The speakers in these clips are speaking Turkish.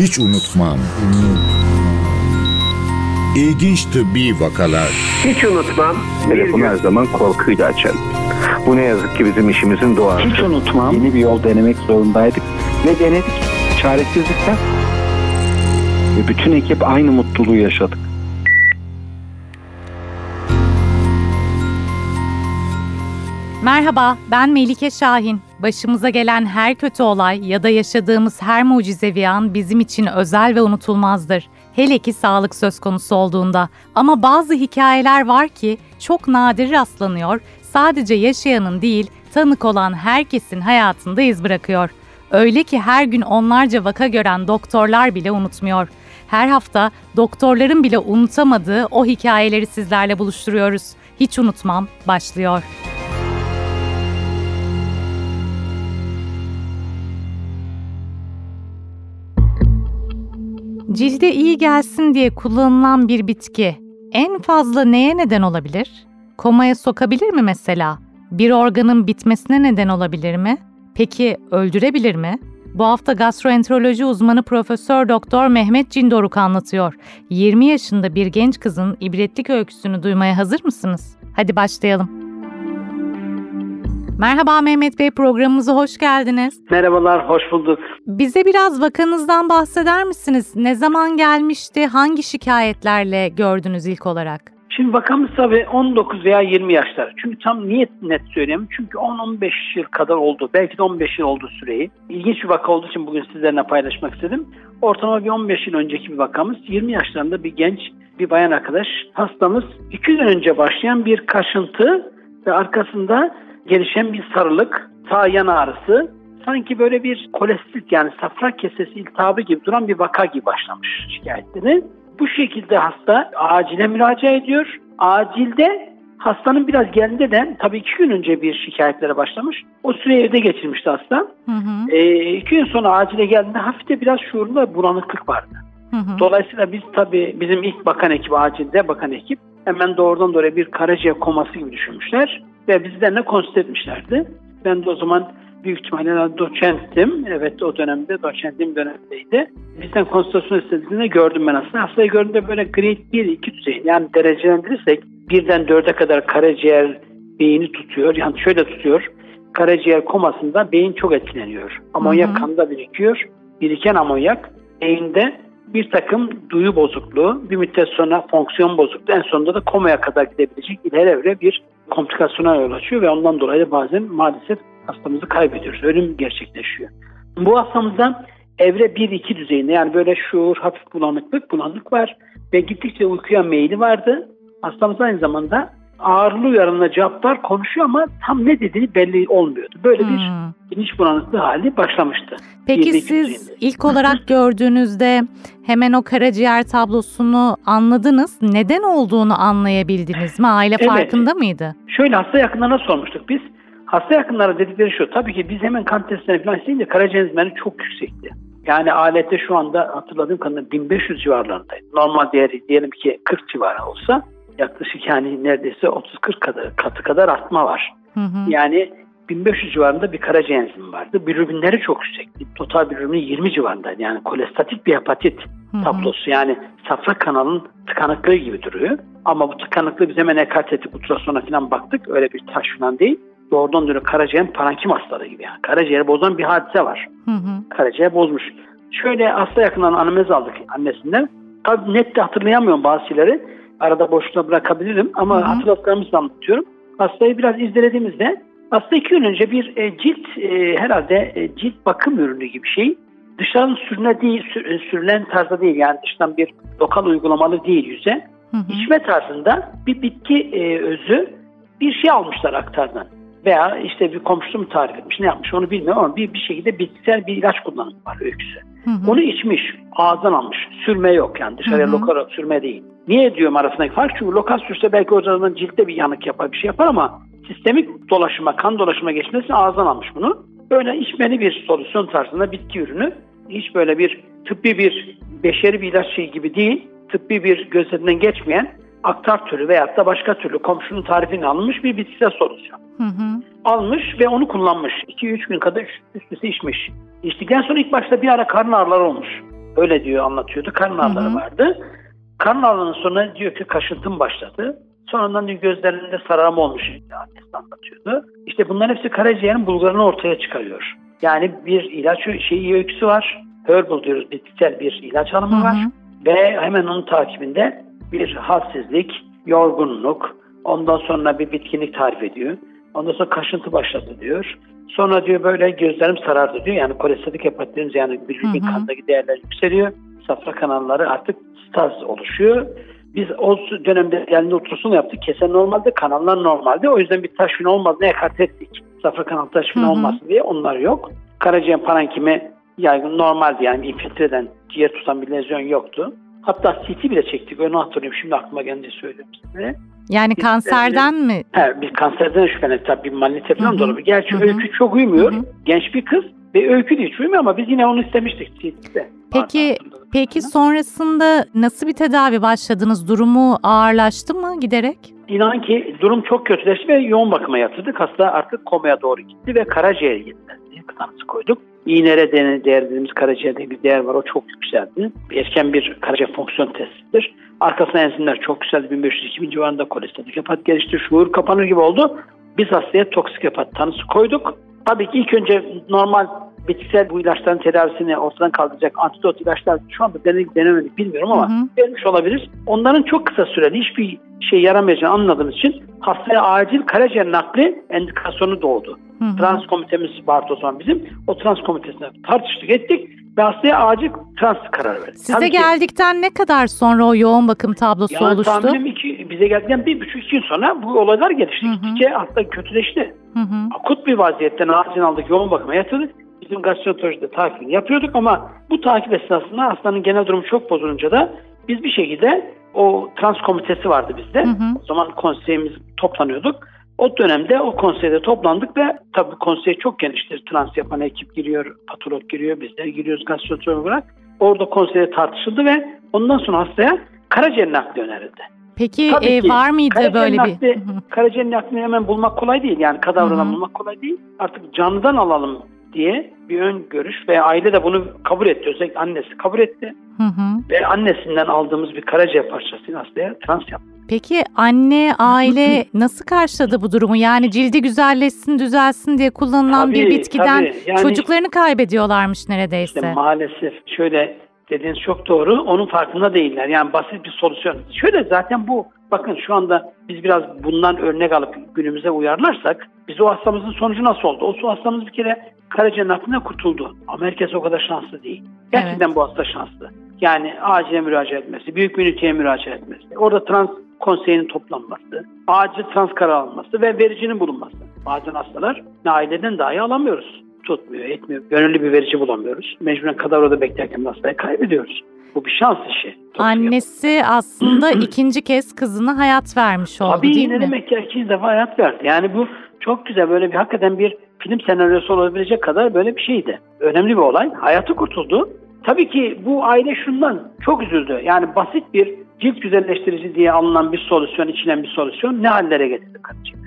Hiç unutmam. İlginç tıbbi vakalar. Hiç unutmam. Telefonu her zaman korkuyla açarım. Bu ne yazık ki bizim işimizin doğası. Hiç unutmam. Yeni bir yol denemek zorundaydık. Ve denedik. Çaresizlikten. Ve bütün ekip aynı mutluluğu yaşadık. Merhaba, ben Melike Şahin. Başımıza gelen her kötü olay ya da yaşadığımız her mucizevi an bizim için özel ve unutulmazdır. Hele ki sağlık söz konusu olduğunda. Ama bazı hikayeler var ki çok nadir rastlanıyor, sadece yaşayanın değil, tanık olan herkesin hayatında iz bırakıyor. Öyle ki her gün onlarca vaka gören doktorlar bile unutmuyor. Her hafta doktorların bile unutamadığı o hikayeleri sizlerle buluşturuyoruz. Hiç unutmam başlıyor. Cilde iyi gelsin diye kullanılan bir bitki en fazla neye neden olabilir? Komaya sokabilir mi mesela? Bir organın bitmesine neden olabilir mi? Peki öldürebilir mi? Bu hafta gastroenteroloji uzmanı Profesör Doktor Mehmet Cindoruk anlatıyor. 20 yaşında bir genç kızın ibretlik öyküsünü duymaya hazır mısınız? Hadi başlayalım. Merhaba Mehmet Bey programımıza hoş geldiniz. Merhabalar, hoş bulduk. Bize biraz vakanızdan bahseder misiniz? Ne zaman gelmişti? Hangi şikayetlerle gördünüz ilk olarak? Şimdi vakamız tabii 19 veya 20 yaşlar. Çünkü tam niyet net söyleyeyim. Çünkü 10-15 yıl kadar oldu. Belki de 15 yıl oldu süreyi. İlginç bir vaka olduğu için bugün sizlerle paylaşmak istedim. Ortalama bir 15 yıl önceki bir vakamız. 20 yaşlarında bir genç, bir bayan arkadaş. Hastamız 2 gün önce başlayan bir kaşıntı ve arkasında gelişen bir sarılık, sağ yan ağrısı, sanki böyle bir kolestit yani safra kesesi iltihabı gibi duran bir vaka gibi başlamış şikayetleri. Bu şekilde hasta acile müracaat ediyor. Acilde hastanın biraz geldiğinde de tabii iki gün önce bir şikayetlere başlamış. O süreyi evde geçirmişti hasta. Hı hı. Ee, iki gün sonra acile geldiğinde hafif de biraz şuurunda bulanıklık vardı. Hı hı. Dolayısıyla biz tabii bizim ilk bakan ekip acilde bakan ekip hemen doğrudan doğruya bir karaciğer koması gibi düşünmüşler ve bizlerle konsült etmişlerdi. Ben de o zaman büyük ihtimalle doçenttim. Evet o dönemde doçentliğim dönemdeydi. Bizden konsültasyon istediğinde gördüm ben aslında. Hastayı gördüğümde böyle grade 1-2 düzey yani derecelendirirsek birden dörde kadar karaciğer beyni tutuyor. Yani şöyle tutuyor. Karaciğer komasında beyin çok etkileniyor. Amonyak Hı hı. kanda birikiyor. Biriken amonyak beyinde bir takım duyu bozukluğu, bir müddet sonra fonksiyon bozukluğu, en sonunda da komaya kadar gidebilecek ileri evre bir komplikasyona yol açıyor ve ondan dolayı bazen maalesef hastamızı kaybediyoruz. Ölüm gerçekleşiyor. Bu hastamızda evre 1-2 düzeyinde yani böyle şuur, hafif bulanıklık, bulanık var ve gittikçe uykuya meyli vardı. Hastamız aynı zamanda ağırlı uyarımla cevaplar konuşuyor ama tam ne dediğini belli olmuyordu. Böyle bir Hmm. bilinç bulanıklığı hali başlamıştı. Peki 1-2 siz ilk olarak gördüğünüzde hemen o karaciğer tablosunu anladınız. Neden olduğunu anlayabildiniz mi? Aile Evet. farkında mıydı? Şöyle hasta yakınlarına sormuştuk biz. Hasta yakınları dedikleri şu. Tabii ki biz hemen kan testlerine falan isteyince karaciğer enzimleri çok yüksekti. Yani alette şu anda hatırladığım kadarıyla 1500 civarlarındaydı. Normal değeri diyelim ki 40 civarı olsa yaklaşık yani neredeyse 30-40 kadar, katı kadar artma var. Hı hı. Yani 1500 civarında bir karaciğer enzimi vardı. Bilirubinleri çok yüksekti. Total bilirubini 20 civarındaydı. Yani kolestatik bir hepatit Hı hı. tablosu. Yani safra kanalının tıkanıklığı gibi duruyor. Ama bu tıkanıklığı biz hemen ekart ettik. Ultrasona falan baktık. Öyle bir taş falan değil. Doğrudan doğru karaciğerin parankim hastalığı gibi yani. Karaciğeri bozan bir hadise var. Hı hı. Karaciğer bozmuş. Şöyle hasta yakından anamnez aldık annesinden. Tabii net de hatırlayamıyorum bazı şeyleri. Arada boşluğa bırakabilirim ama Hı hı. hatırladıklarımızı anlatıyorum. Hastayı biraz izlediğimizde hasta iki gün önce bir e, cilt e, herhalde e, cilt bakım ürünü gibi şey. Dışarıdan sürüne değil, sür- sürülen tarzda değil yani dıştan bir lokal uygulamalı değil yüze. Hı hı. İçme tarzında bir bitki e, özü bir şey almışlar aktardan. Veya işte bir komşusu mu tarif etmiş ne yapmış onu bilmiyorum ama bir, bir şekilde bitkisel bir ilaç kullanımı var öyküsü. Hı hı. Onu içmiş, ağızdan almış. Sürme yok yani dışarıya Hı hı. lokal sürme değil. Niye diyorum arasındaki fark? Çünkü lokal sürse belki o zaman ciltte bir yanık yapar, bir şey yapar ama sistemik dolaşıma, kan dolaşıma geçmesi ağızdan almış bunu. Böyle içmeli bir solüsyon tarzında bitki ürünü. Hiç böyle bir tıbbi bir beşeri bir ilaç şey gibi değil. Tıbbi bir gözlerinden geçmeyen aktar türü veyahut da başka türlü komşunun tarifini alınmış bir bitkisel solüsyon Hı hı. almış ve onu kullanmış. 2-3 gün kadar üst üste içmiş. İçtikten sonra ilk başta bir ara karın ağrıları olmuş. Öyle diyor anlatıyordu. Karın ağrıları Hı hı. vardı. Karın ağrının sonra diyor ki kaşıntım başladı. Sonradan diyor gözlerinde sararma olmuş. Annesi anlatıyordu. İşte bunların hepsi karaciğerin bulgularını ortaya çıkarıyor. Yani bir ilaç şeyi öyküsü var. Herbal diyoruz. Bitkisel bir ilaç Hı alımı var. hı. Ve hemen onun takibinde bir halsizlik, yorgunluk, ondan sonra bir bitkinlik tarif ediyor. Ondan sonra kaşıntı başladı diyor. Sonra diyor böyle gözlerim sarardı diyor. Yani kolesterik hepatitimiz yani bildiğin kandaki değerler yükseliyor. Safra kanalları artık staz oluşuyor. Biz o dönemde elinde ultrason yaptık. Kesen normalde, kanallar normalde. O yüzden bir taşvin olmadığını ekart ettik. Safra kanal taşvin olmasın diye onlar yok. Karaciğer parankimi yaygın normaldi yani infiltre eden, ciğer tutan bir lezyon yoktu. Hatta CT bile çektik. Onu hatırlıyorum. Şimdi aklıma gelince söylüyorum size. Yani Biz- kanserden mi? He, bir kanserden şüphelendik. Tabii bir malignite falan da olabilir. Gerçi Hı hı. öykü çok uymuyor. Hı hı. Genç bir kız ve öykü de hiç uymuyor ama biz yine onu istemiştik CT'de. Peki Pardon. peki sonrasında nasıl bir tedavi başladınız? Durumu ağırlaştı mı giderek? İnan ki durum çok kötüleşti ve yoğun bakıma yatırdık. Hasta artık komaya doğru gitti ve karaciğer yetmezliği tanısı koyduk. İğnere değer dediğimiz karaciğerde bir değer var. O çok yükseldi. Erken bir karaciğer fonksiyon testidir. Arkasına enzimler çok yükseldi. 1500-2000 civarında kolesterik hepat gelişti. Şuur kapanır gibi oldu. Biz hastaya toksik hepat tanısı koyduk. Tabii ki ilk önce normal bitkisel bu ilaçların tedavisini ortadan kaldıracak antidot ilaçlar şu anda denedik denemedik bilmiyorum ama Hı hı. vermiş olabilir. Onların çok kısa süreli hiçbir şey yaramayacağını anladığımız için hastaya acil karaciğer nakli endikasyonu doğdu. Hı hı. Trans komitemiz vardı o zaman bizim. O trans komitesinde tartıştık ettik ve hastaya acil trans kararı verdik. Size Tabii ki- geldikten ne kadar sonra o yoğun bakım tablosu yani oluştu? tahminim iki, bize geldikten bir buçuk iki gün sonra bu olaylar gelişti. Hı hı. Gittikçe hasta kötüleşti. Hı hı. Akut bir vaziyetten acil aldık yoğun bakıma yatırdık. Bizim gastroenterolojide takibini yapıyorduk ama bu takip esnasında hastanın genel durumu çok bozulunca da biz bir şekilde o trans komitesi vardı bizde. Hı hı. O zaman konseyimiz toplanıyorduk. O dönemde o konseyde toplandık ve tabii konsey çok geniştir. Trans yapan ekip giriyor, patolog giriyor, biz de giriyoruz gastroenterolog olarak. Orada konseyde tartışıldı ve ondan sonra hastaya karaciğer nakli önerildi. Peki Tabii e, ki. var mıydı Karaciğer böyle bir? nakli- hı. Karaciğer naklini hemen bulmak kolay değil. Yani kadavradan bulmak kolay değil. Artık canlıdan alalım diye bir ön görüş ve aile de bunu kabul etti. Özellikle annesi kabul etti. Hı hı. Ve annesinden aldığımız bir karaciğer parçasını hastaya trans yaptı. Peki anne, aile nasıl karşıladı bu durumu? Yani cildi güzelleşsin, düzelsin diye kullanılan bir Tabii, bitkiden tabii. Yani- çocuklarını kaybediyorlarmış neredeyse. İşte maalesef şöyle dediğiniz çok doğru. Onun farkında değiller. Yani basit bir solüsyon. Şöyle zaten bu bakın şu anda biz biraz bundan örnek alıp günümüze uyarlarsak biz o hastamızın sonucu nasıl oldu? O hastamız bir kere karaciğer naklinden kurtuldu. Ama herkes o kadar şanslı değil. Gerçekten bu hasta şanslı. Yani acile müracaat etmesi, büyük bir üniteye müracaat etmesi, orada trans konseyinin toplanması, acil trans karar alınması ve vericinin bulunması. Bazen hastalar aileden dahi alamıyoruz. Tutmuyor, etmiyor. Gönüllü bir verici bulamıyoruz. Mecburen kadavrada beklerken hastayı kaybediyoruz. Bu bir şans işi. Annesi aslında ikinci kez kızına hayat vermiş oldu Tabii değil ne mi? demek ya ikinci defa hayat verdi. Yani bu çok güzel böyle bir hakikaten bir film senaryosu olabilecek kadar böyle bir şeydi. Önemli bir olay. Hayatı kurtuldu. Tabii ki bu aile şundan çok üzüldü. Yani basit bir cilt güzelleştirici diye alınan bir solüsyon, içilen bir solüsyon ne hallere getirdi karaciğeri.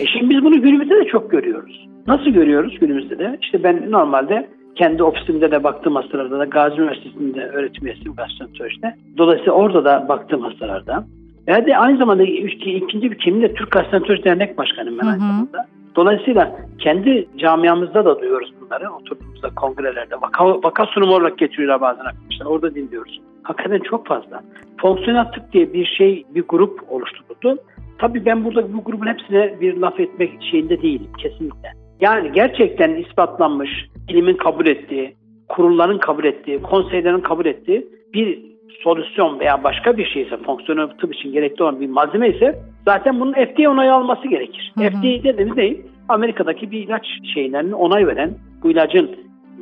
E şimdi biz bunu günümüzde de çok görüyoruz. Nasıl görüyoruz günümüzde de? İşte ben normalde kendi ofisimde de baktığım hastalarda da Gazi Üniversitesi'nde öğretim üyesiyim gastroenterolojide. Dolayısıyla orada da baktığım hastalarda. Ve de aynı zamanda iki- ikinci bir kimliğim de Türk Gastroenteroloji Dernek Başkanıyım ben Hı aynı zamanda. Dolayısıyla kendi camiamızda da duyuyoruz bunları. Oturduğumuzda kongrelerde vaka, vaka sunumu olarak getiriyorlar bazen arkadaşlar. Orada dinliyoruz. Hakikaten çok fazla. Fonksiyonel tıp diye bir şey, bir grup oluşturuldu. Tabii ben burada bu grubun hepsine bir laf etmek şeyinde değilim kesinlikle. Yani gerçekten ispatlanmış, bilimin kabul ettiği, kurulların kabul ettiği, konseylerin kabul ettiği bir solüsyon veya başka bir şeyse, fonksiyonel tıp için gerekli olan bir malzeme ise zaten bunun FDA onayı alması gerekir. Hı hı. FDA dediğimiz ne? Amerika'daki bir ilaç şeylerinin onay veren, bu ilacın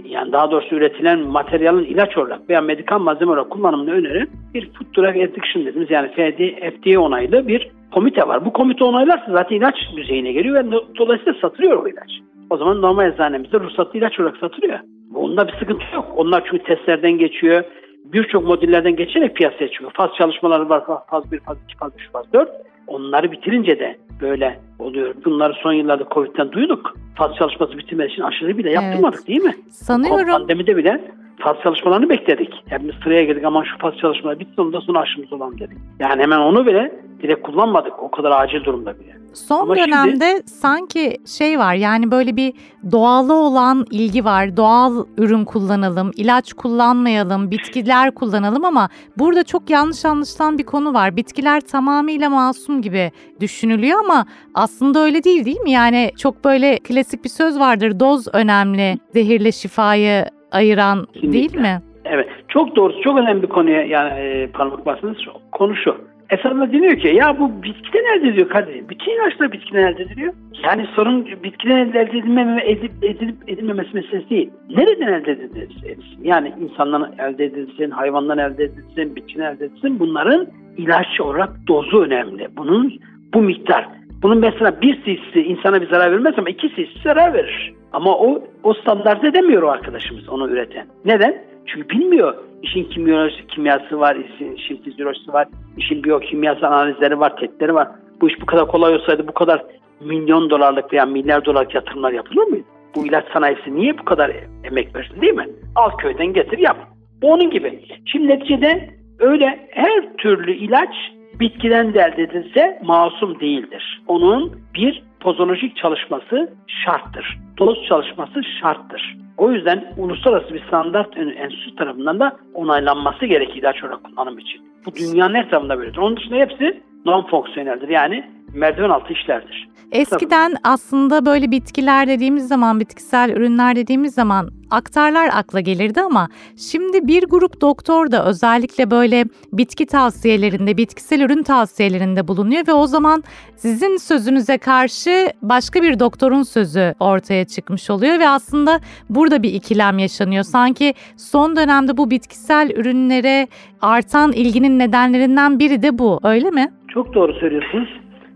yani daha doğrusu üretilen materyalin ilaç olarak veya medikal malzeme olarak kullanımını öneren bir Food Drug Addiction dediğimiz yani FDA, onaylı bir komite var. Bu komite onaylarsa zaten ilaç düzeyine geliyor ve do- dolayısıyla satılıyor o ilaç. O zaman normal eczanemizde ruhsatlı ilaç olarak satılıyor. Bunda bir sıkıntı yok. Onlar çünkü testlerden geçiyor. Birçok modellerden geçerek piyasaya çıkıyor. Faz çalışmaları var. Faz 1, faz 2, faz 3, faz 4. Onları bitirince de böyle oluyor. Bunları son yıllarda Covid'den duyduk. Faz çalışması bitirmesi için aşırı bile yaptırmadık değil mi? Sanıyorum Pandemide bile faz çalışmalarını bekledik. Hepimiz sıraya girdik ama şu faz çalışmaları bitsin ondan sonra aşımız olalım dedik. Yani hemen onu bile direkt kullanmadık. O kadar acil durumda bile. Son Ama şimdi- dönemde sanki şey var yani böyle bir doğalı olan ilgi var. Doğal ürün kullanalım, ilaç kullanmayalım, bitkiler kullanalım ama burada çok yanlış anlaşılan bir konu var. Bitkiler tamamıyla masum gibi düşünülüyor ama aslında öyle değil değil mi? Yani çok böyle klasik bir söz vardır. Doz önemli, zehirle şifayı ayıran değil Kesinlikle. mi? Evet. Çok doğrusu çok önemli bir konuya yani e, parmak bastınız. Konu şu. Esasında deniyor ki ya bu bitkiden elde ediyor kardeşim. Bütün ilaçlar bitkiden elde ediliyor. Yani sorun bitkiden elde edilmeme, edip, edilip edilmemesi meselesi değil. Nereden elde edilsin. Yani insandan elde edilsin, hayvandan elde edilsin, bitkiden elde edilsin. Bunların ilaç olarak dozu önemli. Bunun bu miktar. Bunun mesela bir cc'si insana bir zarar vermez ama iki cc zarar verir. Ama o o standart edemiyor o arkadaşımız onu üreten. Neden? Çünkü bilmiyor. İşin kimyoloji, kimyası var, işin, işin fizyolojisi var, işin biyokimyasal analizleri var, tetleri var. Bu iş bu kadar kolay olsaydı bu kadar milyon dolarlık veya milyar dolarlık yatırımlar yapılır mıydı? Bu ilaç sanayisi niye bu kadar emek versin değil mi? Al köyden getir yap. Bu onun gibi. Şimdi neticede öyle her türlü ilaç bitkiden de elde edilse masum değildir. Onun bir pozolojik çalışması şarttır. Doz çalışması şarttır. O yüzden uluslararası bir standart enstitüsü tarafından da onaylanması gerekir ilaç olarak kullanım için. Bu dünyanın her tarafında böyledir. Onun dışında hepsi non-fonksiyoneldir. Yani merdiven altı işlerdir. Eskiden aslında böyle bitkiler dediğimiz zaman, bitkisel ürünler dediğimiz zaman aktarlar akla gelirdi ama şimdi bir grup doktor da özellikle böyle bitki tavsiyelerinde, bitkisel ürün tavsiyelerinde bulunuyor ve o zaman sizin sözünüze karşı başka bir doktorun sözü ortaya çıkmış oluyor ve aslında burada bir ikilem yaşanıyor. Sanki son dönemde bu bitkisel ürünlere artan ilginin nedenlerinden biri de bu, öyle mi? Çok doğru söylüyorsunuz.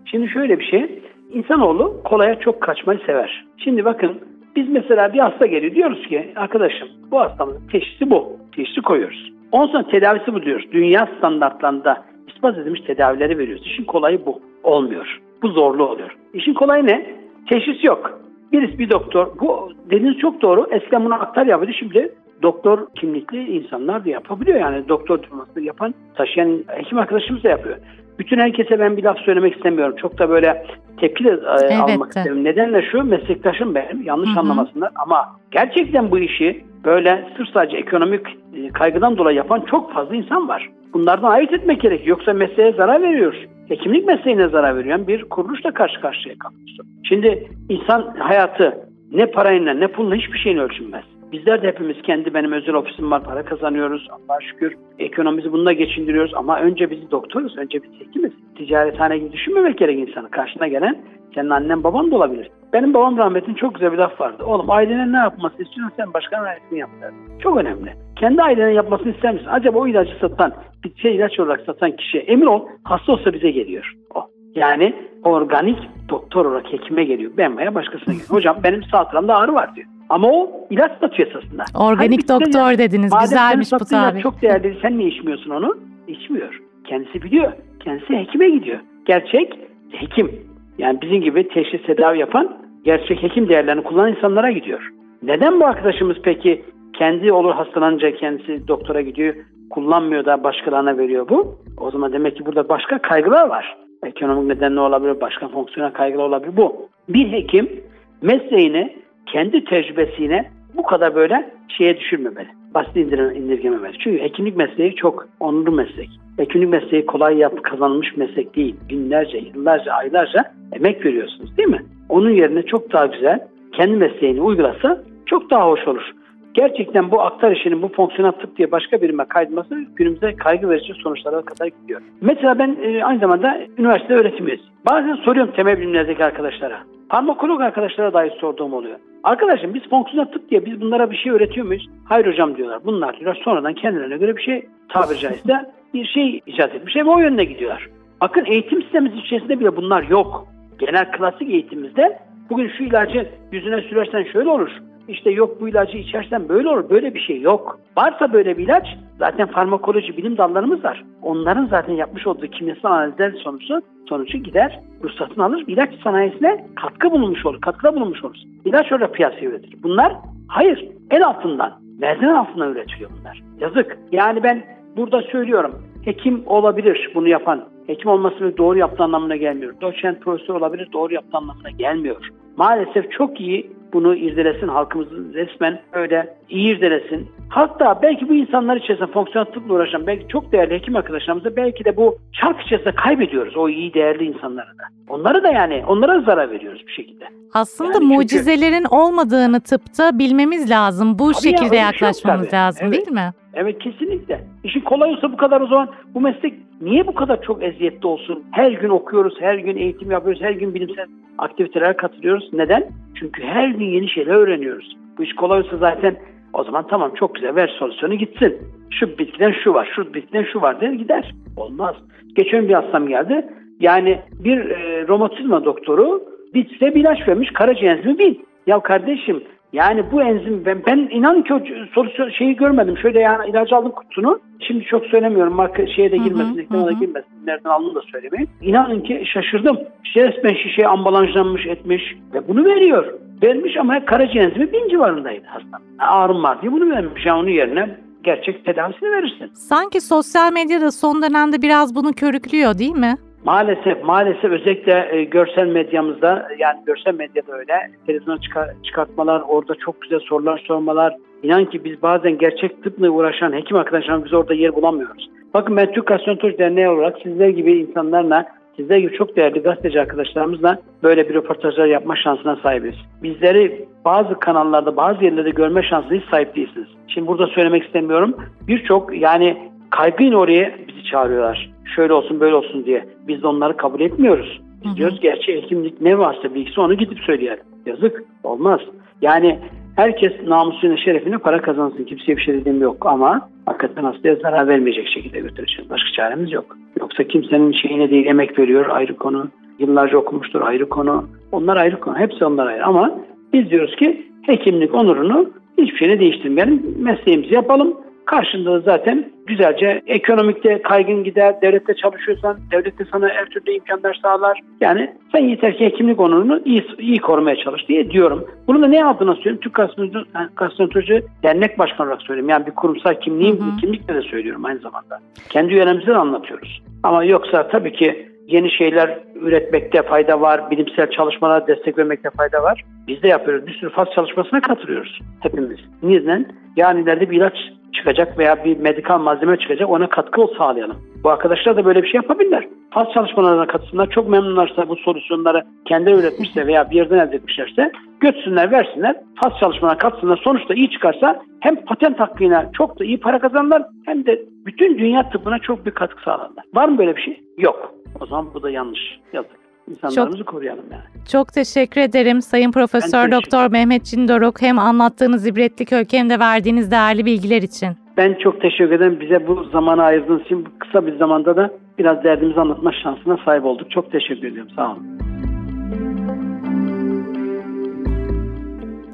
Şimdi şöyle bir şey. İnsanoğlu kolaya çok kaçmayı sever. Şimdi bakın biz mesela bir hasta geliyor diyoruz ki arkadaşım bu hastamızın teşhisi bu. Teşhisi koyuyoruz. Ondan sonra tedavisi bu diyoruz. Dünya standartlarında ispat edilmiş tedavileri veriyoruz. İşin kolayı bu. Olmuyor. Bu zorlu oluyor. İşin kolayı ne? Teşhis yok. Birisi bir doktor. Bu dediğiniz çok doğru. Eskiden bunu aktar yapıyordu. Şimdi doktor kimlikli insanlar da yapabiliyor. Yani doktor diploması yapan, taşıyan hekim arkadaşımız da yapıyor. Bütün herkese ben bir laf söylemek istemiyorum. Çok da böyle tepki de e, almak istemiyorum. Neden de şu meslektaşım benim. Yanlış Hı hı. anlamasınlar ama gerçekten bu işi böyle sırf sadece ekonomik e, kaygıdan dolayı yapan çok fazla insan var. Bunlardan ayırt etmek gerekiyor. Yoksa mesleğe zarar veriyor. Hekimlik mesleğine zarar veriyor. Bir kuruluşla karşı karşıya kalıyorsun. Şimdi insan hayatı ne parayla ne pulla hiçbir şeyin ölçülmez. Bizler de hepimiz kendi benim özel ofisim var para kazanıyoruz Allah'a şükür. Ekonomimizi bununla geçindiriyoruz ama önce biz doktoruz, önce biz hekimiz. Ticarethane gibi düşünmemek gerek insanı. Karşına gelen senin annen baban da olabilir. Benim babam rahmetin çok güzel bir laf vardı. Oğlum ailenin ne yapması istiyorsan sen başkanın ailesini yap derdi. Çok önemli. Kendi ailenin yapmasını ister misin? Acaba o ilacı satan, bir şey ilaç olarak satan kişi emin ol hasta olsa bize geliyor. O. Yani organik doktor olarak hekime geliyor. Ben veya başkasına geliyor. Hocam benim sağ tarafımda ağrı var diyor. Ama o ilaç satıyor esasında. Organik Halbuki doktor ya- dediniz. Güzelmiş bu tabir. Çok değerli. Sen niye içmiyorsun onu? İçmiyor. Kendisi biliyor. Kendisi hekime gidiyor. Gerçek hekim. Yani bizim gibi teşhis tedavi yapan gerçek hekim değerlerini kullanan insanlara gidiyor. Neden bu arkadaşımız peki kendi olur hastalanınca kendisi doktora gidiyor kullanmıyor da başkalarına veriyor bu? O zaman demek ki burada başka kaygılar var. Ekonomik nedenle olabilir, başka fonksiyonel kaygılar olabilir bu. Bir hekim mesleğini kendi tecrübesine bu kadar böyle şeye düşürmemeli. Basit indir- indirgememeli. Çünkü hekimlik mesleği çok onurlu meslek. Hekimlik mesleği kolay yap kazanılmış meslek değil. Binlerce, yıllarca, aylarca emek veriyorsunuz değil mi? Onun yerine çok daha güzel kendi mesleğini uygulasa çok daha hoş olur. Gerçekten bu aktar işinin bu fonksiyonel tıp diye başka birime kaydılması günümüzde kaygı verici sonuçlara kadar gidiyor. Mesela ben e, aynı zamanda üniversite öğretim üyesiyim. Bazen soruyorum temel bilimlerdeki arkadaşlara. Farmakolog arkadaşlara dahi sorduğum oluyor. Arkadaşım biz fonksiyonel tıp diye biz bunlara bir şey öğretiyor muyuz? Hayır hocam diyorlar. Bunlar diyorlar sonradan kendilerine göre bir şey tabiri caizse bir şey icat etmişler ve o yönde gidiyorlar. Bakın eğitim sistemimiz içerisinde bile bunlar yok. Genel klasik eğitimimizde bugün şu ilacı yüzüne sürersen şöyle olur. İşte yok bu ilacı içersen böyle olur. Böyle bir şey yok. Varsa böyle bir ilaç zaten farmakoloji bilim dallarımız var. Onların zaten yapmış olduğu kimyasal analizler sonucu sonucu gider ruhsatını alır. ilaç sanayisine katkı bulunmuş olur. Katkıda bulunmuş olur. İlaç orada piyasaya üretilir. Bunlar hayır el altından Merdiven altında üretiliyor bunlar. Yazık. Yani ben burada söylüyorum. Hekim olabilir bunu yapan. Hekim olması doğru yaptığı anlamına gelmiyor. Doçent profesör olabilir doğru yaptığı anlamına gelmiyor. Maalesef çok iyi bunu irdelesin halkımızın resmen öyle iyi irdelesin. Hatta belki bu insanlar içerisinde fonksiyonel tıpla uğraşan belki çok değerli hekim arkadaşlarımızı belki de bu çark içerisinde kaybediyoruz o iyi değerli insanları da. Onları da yani onlara zarar veriyoruz bir şekilde. Aslında Yani çünkü- mucizelerin olmadığını tıpta bilmemiz lazım. Bu Tabii ya, şekilde bir şey yaklaşmamız tabii. lazım Evet. değil mi? Evet kesinlikle. İşin kolay olsa bu kadar o zaman bu meslek niye bu kadar çok eziyetli olsun? Her gün okuyoruz, her gün eğitim yapıyoruz, her gün bilimsel aktivitelere katılıyoruz. Neden? Çünkü her gün yeni şeyler öğreniyoruz. Bu iş kolay olsa zaten o zaman tamam çok güzel ver solüsyonu gitsin. Şu bitkiden şu var, şu bitkiden şu var der gider. Olmaz. Geçen bir hastam geldi. Yani bir e, romatizma doktoru bir size bir ilaç vermiş karaciğer enzimi bil. Ya kardeşim yani bu enzim ben, ben inan ki o solüsyon şeyi görmedim. Şöyle yani ilacı aldım kutusunu. Şimdi çok söylemiyorum marka şeye de girmesin, reklama da girmesin. Nereden aldığını da söylemeyeyim. İnanın ki şaşırdım. İşte resmen şişeye ambalajlanmış etmiş ve bunu veriyor. Vermiş ama karaciğer enzimi bin civarındaydı hastam. Ağrım var diye bunu vermiş. Yani onun yerine gerçek tedavisini verirsin. Sanki sosyal medyada son dönemde biraz bunu körüklüyor değil mi? Maalesef maalesef özellikle e, görsel medyamızda yani görsel medyada öyle televizyona çıkar- çıkartmalar orada çok güzel sorular sormalar İnan ki biz bazen gerçek tıpla uğraşan hekim arkadaşlarımız biz orada yer bulamıyoruz. Bakın ben Türk Gastroenteroloji Derneği olarak sizler gibi insanlarla sizler gibi çok değerli gazeteci arkadaşlarımızla böyle bir röportajlar yapma şansına sahibiz. Bizleri bazı kanallarda bazı yerlerde görme şansına hiç sahip değilsiniz. Şimdi burada söylemek istemiyorum. Birçok yani kaygıyla oraya bizi çağırıyorlar. Şöyle olsun böyle olsun diye. Biz de onları kabul etmiyoruz. Biz Hı hı. diyoruz gerçek hekimlik ne varsa bilgisi onu gidip söyleyelim. Yazık. Olmaz. Yani herkes namusuyla şerefine para kazansın. Kimseye bir şey dediğim yok ama hakikaten hastaya zarar vermeyecek şekilde götüreceğiz. Başka çaremiz yok. Yoksa kimsenin şeyine değil emek veriyor ayrı konu. Yıllarca okumuştur ayrı konu. Onlar ayrı konu. Hepsi onlar ayrı ama biz diyoruz ki hekimlik onurunu hiçbir şeyine değiştirmeyelim. Mesleğimizi yapalım. Karşında da zaten güzelce ekonomikte kaygın gider, devlette çalışıyorsan devlet de sana her türlü imkanlar sağlar. Yani sen yeter ki hekimlik onurunu iyi, iyi korumaya çalış diye diyorum. Bunu da ne adına söylüyorum? Türk Gastroenteroloji Dernek Başkanı olarak söylüyorum. Yani bir kurumsal kimliğim, Hı hı. kimlikle de söylüyorum aynı zamanda. Kendi de anlatıyoruz. Ama yoksa tabii ki yeni şeyler üretmekte fayda var, bilimsel çalışmalara destek vermekte fayda var. Biz de yapıyoruz. Bir sürü faz çalışmasına katılıyoruz hepimiz. Neden? Yani ileride bir ilaç çıkacak veya bir medikal malzeme çıkacak ona katkı sağlayalım. Bu arkadaşlar da böyle bir şey yapabilirler. Faz çalışmalarına katılsınlar. Çok memnunlarsa bu solüsyonları kendileri üretmişse veya bir yerden elde etmişlerse götürsünler versinler. Faz çalışmalarına katsınlar. Sonuçta iyi çıkarsa hem patent hakkıyla çok da iyi para kazanırlar hem de bütün dünya tıbbına çok bir katkı sağlarlar. Var mı böyle bir şey? Yok. O zaman bu da yanlış. Yazık. İnsanlarımızı koruyalım yani. Çok teşekkür ederim Sayın Profesör Doktor Mehmet Cindoruk hem anlattığınız ibretlik öykü hem de verdiğiniz değerli bilgiler için. Ben çok teşekkür ederim. Bize bu zamanı ayırdığınız için kısa bir zamanda da biraz derdimizi anlatma şansına sahip olduk. Çok teşekkür ediyorum. Sağ olun.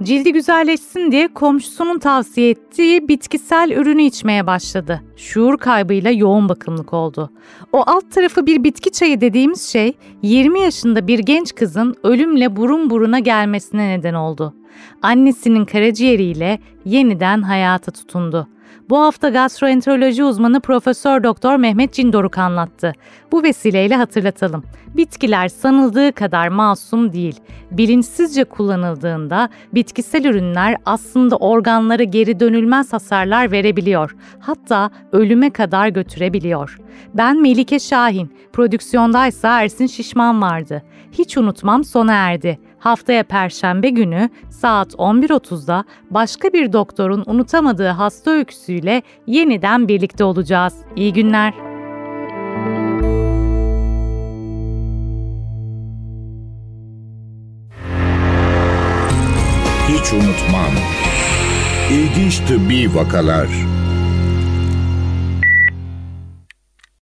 Cildi güzelleşsin diye komşusunun tavsiye ettiği bitkisel ürünü içmeye başladı. Şuur kaybıyla yoğun bakımlık oldu. O alt tarafı bir bitki çayı dediğimiz şey 20 yaşında bir genç kızın ölümle burun buruna gelmesine neden oldu. Annesinin karaciğeriyle yeniden hayata tutundu. Bu hafta gastroenteroloji uzmanı Profesör Doktor Mehmet Cindoruk anlattı. Bu vesileyle hatırlatalım. Bitkiler sanıldığı kadar masum değil. Bilinçsizce kullanıldığında bitkisel ürünler aslında organlara geri dönülmez hasarlar verebiliyor. Hatta ölüme kadar götürebiliyor. Ben Melike Şahin, prodüksiyondaysa Ersin Şişman vardı. Hiç unutmam sona erdi. Haftaya Perşembe günü saat 11.30'da başka bir doktorun unutamadığı hasta öyküsüyle yeniden birlikte olacağız. İyi günler. Hiç unutmam. İlginç tıbbi vakalar